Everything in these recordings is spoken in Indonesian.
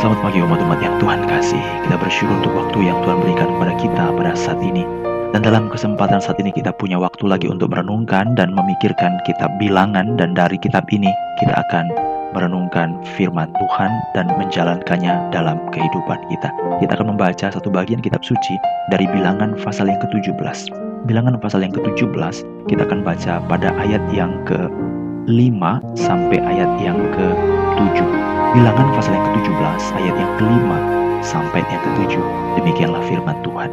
Selamat pagi umat-umat yang Tuhan kasih. Kita bersyukur untuk waktu yang Tuhan berikan kepada kita pada saat ini. Dan dalam kesempatan saat ini kita punya waktu lagi untuk merenungkan dan memikirkan kitab bilangan dan dari kitab ini kita akan merenungkan firman Tuhan dan menjalankannya dalam kehidupan kita. Kita akan membaca satu bagian kitab suci dari bilangan pasal yang ke-17. Bilangan pasal yang ke-17 kita akan baca pada ayat yang ke-5 sampai ayat yang ke-7. Bilangan pasal yang ke-17 ayat yang kelima sampai yang ke-7. Demikianlah firman Tuhan.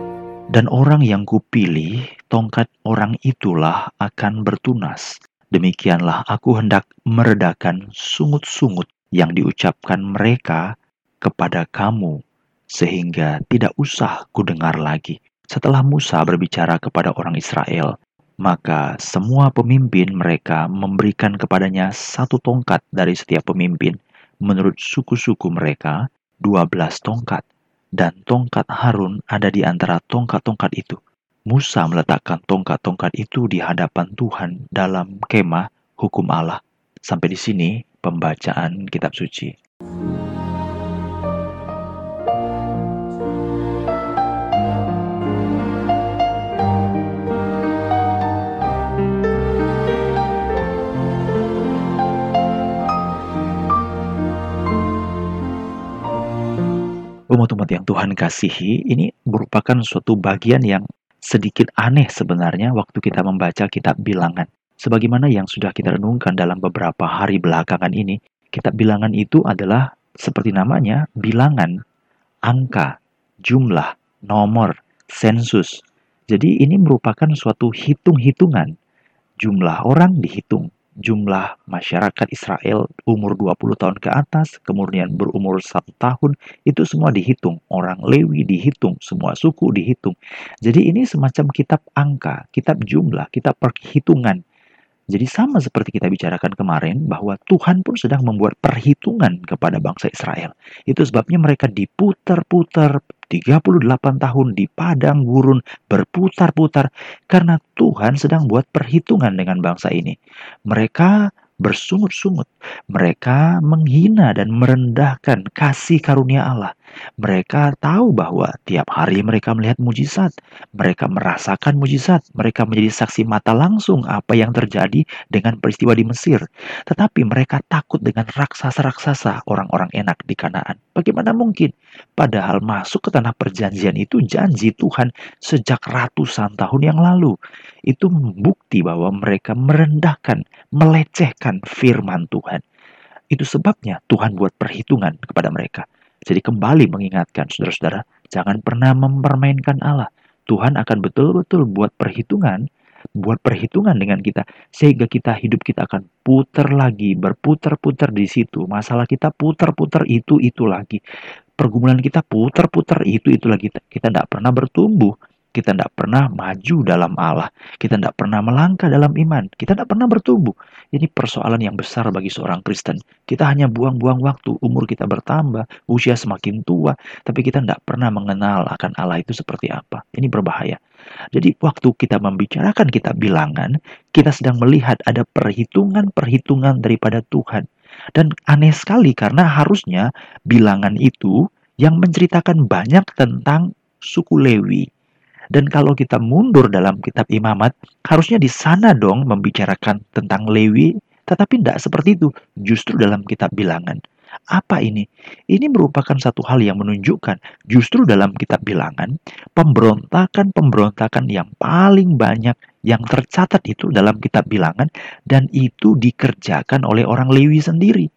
Dan orang yang kupilih, tongkat orang itulah akan bertunas. Demikianlah aku hendak meredakan sungut-sungut yang diucapkan mereka kepada kamu, sehingga tidak usah kudengar lagi. Setelah Musa berbicara kepada orang Israel, maka semua pemimpin mereka memberikan kepadanya satu tongkat dari setiap pemimpin, menurut suku-suku mereka 12 tongkat dan tongkat Harun ada di antara tongkat-tongkat itu. Musa meletakkan tongkat-tongkat itu di hadapan Tuhan dalam kemah hukum Allah. Sampai di sini pembacaan kitab suci. Umat-umat yang Tuhan kasihi, ini merupakan suatu bagian yang sedikit aneh sebenarnya waktu kita membaca kitab bilangan. Sebagaimana yang sudah kita renungkan dalam beberapa hari belakangan ini, kitab bilangan itu adalah seperti namanya, bilangan, angka, jumlah, nomor, sensus. Jadi ini merupakan suatu hitung-hitungan. Jumlah orang dihitung, jumlah masyarakat Israel umur 20 tahun ke atas, kemudian berumur satu tahun, itu semua dihitung. Orang Lewi dihitung, semua suku dihitung. Jadi ini semacam kitab angka, kitab jumlah, kitab perhitungan. Jadi sama seperti kita bicarakan kemarin bahwa Tuhan pun sedang membuat perhitungan kepada bangsa Israel. Itu sebabnya mereka diputar-putar 38 tahun di padang gurun berputar-putar karena Tuhan sedang buat perhitungan dengan bangsa ini. Mereka bersungut-sungut. Mereka menghina dan merendahkan kasih karunia Allah. Mereka tahu bahwa tiap hari mereka melihat mujizat, mereka merasakan mujizat, mereka menjadi saksi mata langsung apa yang terjadi dengan peristiwa di Mesir. Tetapi mereka takut dengan raksasa-raksasa orang-orang enak di Kanaan. Bagaimana mungkin? Padahal masuk ke tanah perjanjian itu janji Tuhan sejak ratusan tahun yang lalu. Itu membukti bahwa mereka merendahkan, melecehkan firman Tuhan. Itu sebabnya Tuhan buat perhitungan kepada mereka. Jadi kembali mengingatkan saudara-saudara, jangan pernah mempermainkan Allah. Tuhan akan betul-betul buat perhitungan, buat perhitungan dengan kita sehingga kita hidup kita akan putar lagi, berputar-putar di situ. Masalah kita putar-putar itu itu lagi. Pergumulan kita putar-putar itu itu lagi. Kita tidak pernah bertumbuh kita tidak pernah maju dalam Allah. Kita tidak pernah melangkah dalam iman. Kita tidak pernah bertumbuh. Ini persoalan yang besar bagi seorang Kristen. Kita hanya buang-buang waktu. Umur kita bertambah. Usia semakin tua. Tapi kita tidak pernah mengenal akan Allah itu seperti apa. Ini berbahaya. Jadi waktu kita membicarakan kita bilangan, kita sedang melihat ada perhitungan-perhitungan daripada Tuhan. Dan aneh sekali karena harusnya bilangan itu yang menceritakan banyak tentang suku Lewi, dan kalau kita mundur dalam kitab imamat, harusnya di sana dong membicarakan tentang Lewi, tetapi tidak seperti itu. Justru dalam kitab bilangan. Apa ini? Ini merupakan satu hal yang menunjukkan justru dalam kitab bilangan, pemberontakan-pemberontakan yang paling banyak yang tercatat itu dalam kitab bilangan dan itu dikerjakan oleh orang Lewi sendiri.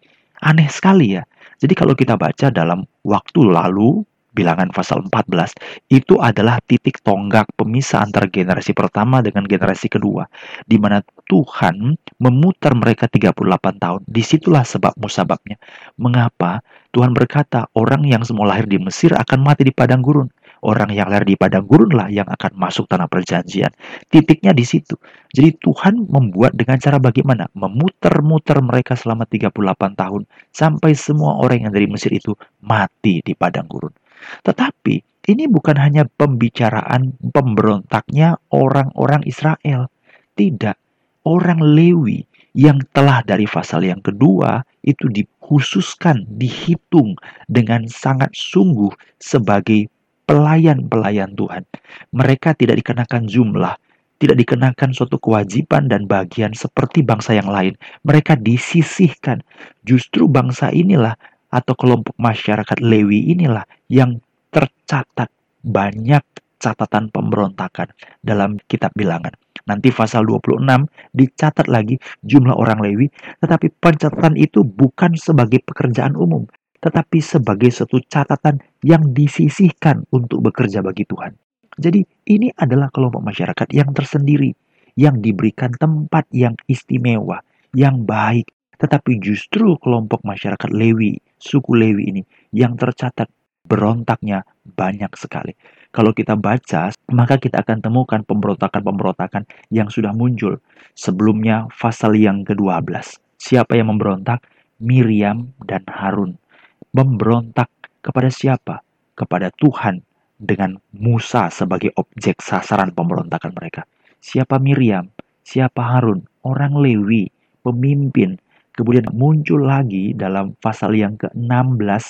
Aneh sekali ya. Jadi kalau kita baca dalam waktu lalu, bilangan pasal 14 itu adalah titik tonggak pemisah antara generasi pertama dengan generasi kedua di mana Tuhan memutar mereka 38 tahun di situlah sebab musababnya mengapa Tuhan berkata orang yang semua lahir di Mesir akan mati di padang gurun orang yang lahir di padang gurun lah yang akan masuk tanah perjanjian. Titiknya di situ. Jadi Tuhan membuat dengan cara bagaimana? Memutar-mutar mereka selama 38 tahun sampai semua orang yang dari Mesir itu mati di padang gurun. Tetapi ini bukan hanya pembicaraan pemberontaknya orang-orang Israel. Tidak. Orang Lewi yang telah dari pasal yang kedua itu dikhususkan, dihitung dengan sangat sungguh sebagai pelayan-pelayan Tuhan. Mereka tidak dikenakan jumlah, tidak dikenakan suatu kewajiban dan bagian seperti bangsa yang lain. Mereka disisihkan. Justru bangsa inilah atau kelompok masyarakat Lewi inilah yang tercatat banyak catatan pemberontakan dalam kitab bilangan. Nanti pasal 26 dicatat lagi jumlah orang Lewi, tetapi pencatatan itu bukan sebagai pekerjaan umum, tetapi sebagai suatu catatan yang disisihkan untuk bekerja bagi Tuhan. Jadi ini adalah kelompok masyarakat yang tersendiri, yang diberikan tempat yang istimewa, yang baik. Tetapi justru kelompok masyarakat Lewi, suku Lewi ini, yang tercatat berontaknya banyak sekali. Kalau kita baca, maka kita akan temukan pemberontakan-pemberontakan yang sudah muncul. Sebelumnya pasal yang ke-12. Siapa yang memberontak? Miriam dan Harun. Memberontak kepada siapa? Kepada Tuhan dengan Musa sebagai objek sasaran pemberontakan mereka. Siapa Miriam? Siapa Harun? Orang Lewi, pemimpin. Kemudian muncul lagi dalam pasal yang ke-16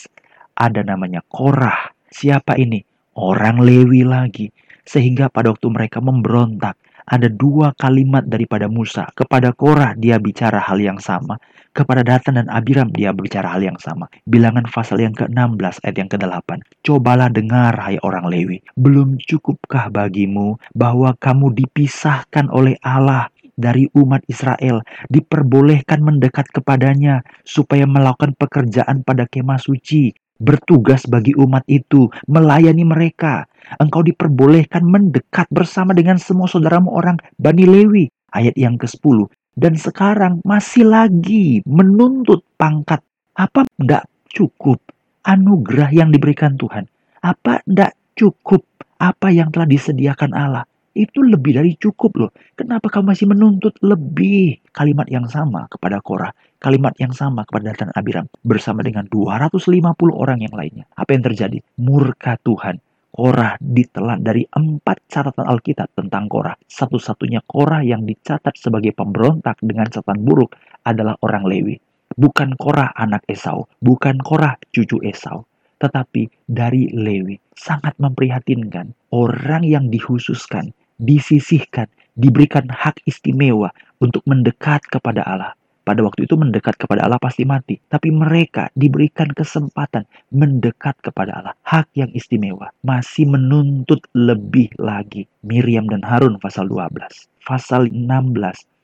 ada namanya Korah. Siapa ini? Orang Lewi lagi. Sehingga pada waktu mereka memberontak, ada dua kalimat daripada Musa. Kepada Korah dia bicara hal yang sama. Kepada Datan dan Abiram dia berbicara hal yang sama. Bilangan pasal yang ke-16 ayat yang ke-8. Cobalah dengar hai orang Lewi. Belum cukupkah bagimu bahwa kamu dipisahkan oleh Allah dari umat Israel, diperbolehkan mendekat kepadanya supaya melakukan pekerjaan pada kemah suci, bertugas bagi umat itu, melayani mereka. Engkau diperbolehkan mendekat bersama dengan semua saudaramu orang Bani Lewi. Ayat yang ke-10 dan sekarang masih lagi menuntut pangkat. Apa tidak cukup anugerah yang diberikan Tuhan? Apa tidak cukup apa yang telah disediakan Allah? Itu lebih dari cukup loh. Kenapa kamu masih menuntut lebih? Kalimat yang sama kepada Korah. Kalimat yang sama kepada Datan Abiram. Bersama dengan 250 orang yang lainnya. Apa yang terjadi? Murka Tuhan Korah ditelan dari empat catatan Alkitab tentang Korah. Satu-satunya Korah yang dicatat sebagai pemberontak dengan catatan buruk adalah orang Lewi. Bukan Korah anak Esau, bukan Korah cucu Esau, tetapi dari Lewi. Sangat memprihatinkan orang yang dikhususkan, disisihkan, diberikan hak istimewa untuk mendekat kepada Allah pada waktu itu mendekat kepada Allah pasti mati. Tapi mereka diberikan kesempatan mendekat kepada Allah. Hak yang istimewa. Masih menuntut lebih lagi. Miriam dan Harun pasal 12. Pasal 16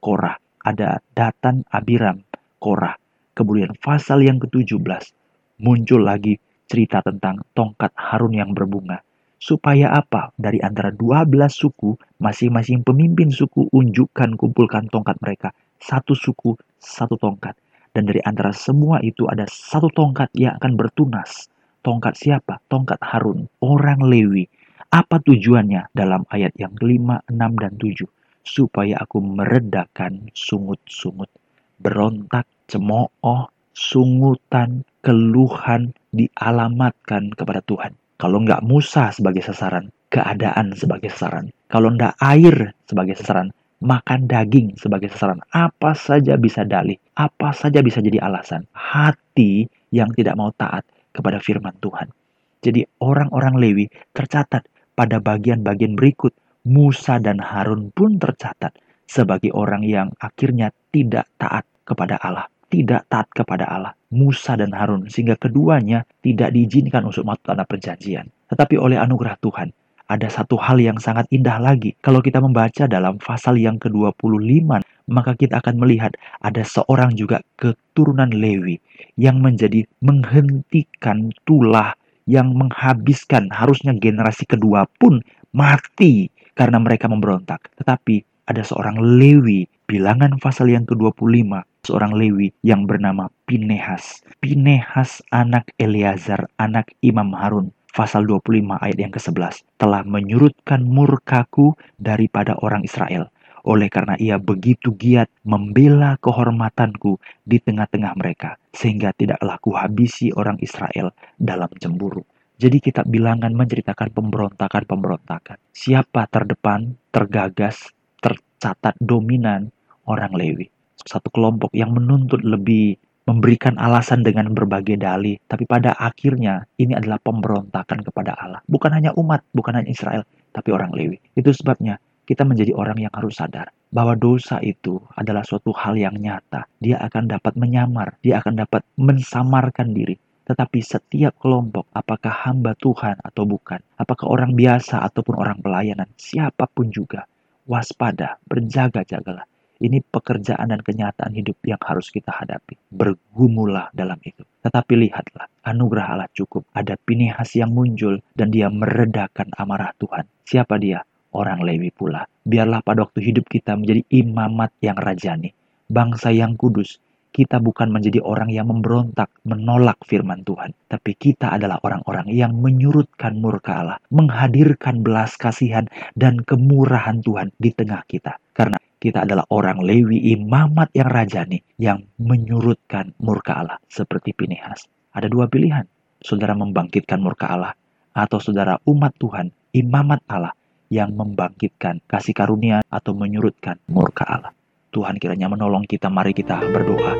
Korah. Ada Datan Abiram Korah. Kemudian pasal yang ke-17 muncul lagi cerita tentang tongkat Harun yang berbunga. Supaya apa? Dari antara 12 suku, masing-masing pemimpin suku unjukkan kumpulkan tongkat mereka satu suku, satu tongkat. Dan dari antara semua itu ada satu tongkat yang akan bertunas. Tongkat siapa? Tongkat Harun, orang Lewi. Apa tujuannya dalam ayat yang kelima, enam, dan tujuh? Supaya aku meredakan sungut-sungut. Berontak, cemooh, sungutan, keluhan dialamatkan kepada Tuhan. Kalau nggak Musa sebagai sasaran, keadaan sebagai sasaran. Kalau nggak air sebagai sasaran, makan daging sebagai sasaran. Apa saja bisa dalih, apa saja bisa jadi alasan. Hati yang tidak mau taat kepada firman Tuhan. Jadi orang-orang Lewi tercatat pada bagian-bagian berikut. Musa dan Harun pun tercatat sebagai orang yang akhirnya tidak taat kepada Allah. Tidak taat kepada Allah. Musa dan Harun sehingga keduanya tidak diizinkan untuk masuk tanah perjanjian. Tetapi oleh anugerah Tuhan, ada satu hal yang sangat indah lagi. Kalau kita membaca dalam pasal yang ke-25, maka kita akan melihat ada seorang juga keturunan Lewi yang menjadi menghentikan tulah yang menghabiskan harusnya generasi kedua pun mati karena mereka memberontak. Tetapi ada seorang Lewi, bilangan pasal yang ke-25, seorang Lewi yang bernama Pinehas. Pinehas anak Eleazar, anak Imam Harun pasal 25 ayat yang ke-11 telah menyurutkan murkaku daripada orang Israel oleh karena ia begitu giat membela kehormatanku di tengah-tengah mereka sehingga tidaklah kuhabisi orang Israel dalam cemburu. Jadi kita bilangan menceritakan pemberontakan-pemberontakan. Siapa terdepan, tergagas, tercatat dominan orang Lewi. Satu kelompok yang menuntut lebih memberikan alasan dengan berbagai dalih, tapi pada akhirnya ini adalah pemberontakan kepada Allah. Bukan hanya umat, bukan hanya Israel, tapi orang Lewi. Itu sebabnya kita menjadi orang yang harus sadar bahwa dosa itu adalah suatu hal yang nyata. Dia akan dapat menyamar, dia akan dapat mensamarkan diri. Tetapi setiap kelompok, apakah hamba Tuhan atau bukan, apakah orang biasa ataupun orang pelayanan, siapa pun juga, waspada, berjaga-jagalah ini pekerjaan dan kenyataan hidup yang harus kita hadapi. Bergumulah dalam itu. Tetapi lihatlah, anugerah Allah cukup. Ada Pinehas yang muncul dan dia meredakan amarah Tuhan. Siapa dia? Orang Lewi pula. Biarlah pada waktu hidup kita menjadi imamat yang rajani. Bangsa yang kudus, kita bukan menjadi orang yang memberontak, menolak firman Tuhan, tapi kita adalah orang-orang yang menyurutkan murka Allah, menghadirkan belas kasihan dan kemurahan Tuhan di tengah kita. Karena kita adalah orang Lewi imamat yang rajani yang menyurutkan murka Allah seperti Pinehas. Ada dua pilihan. Saudara membangkitkan murka Allah atau saudara umat Tuhan, imamat Allah yang membangkitkan kasih karunia atau menyurutkan murka Allah. Tuhan kiranya menolong kita, mari kita berdoa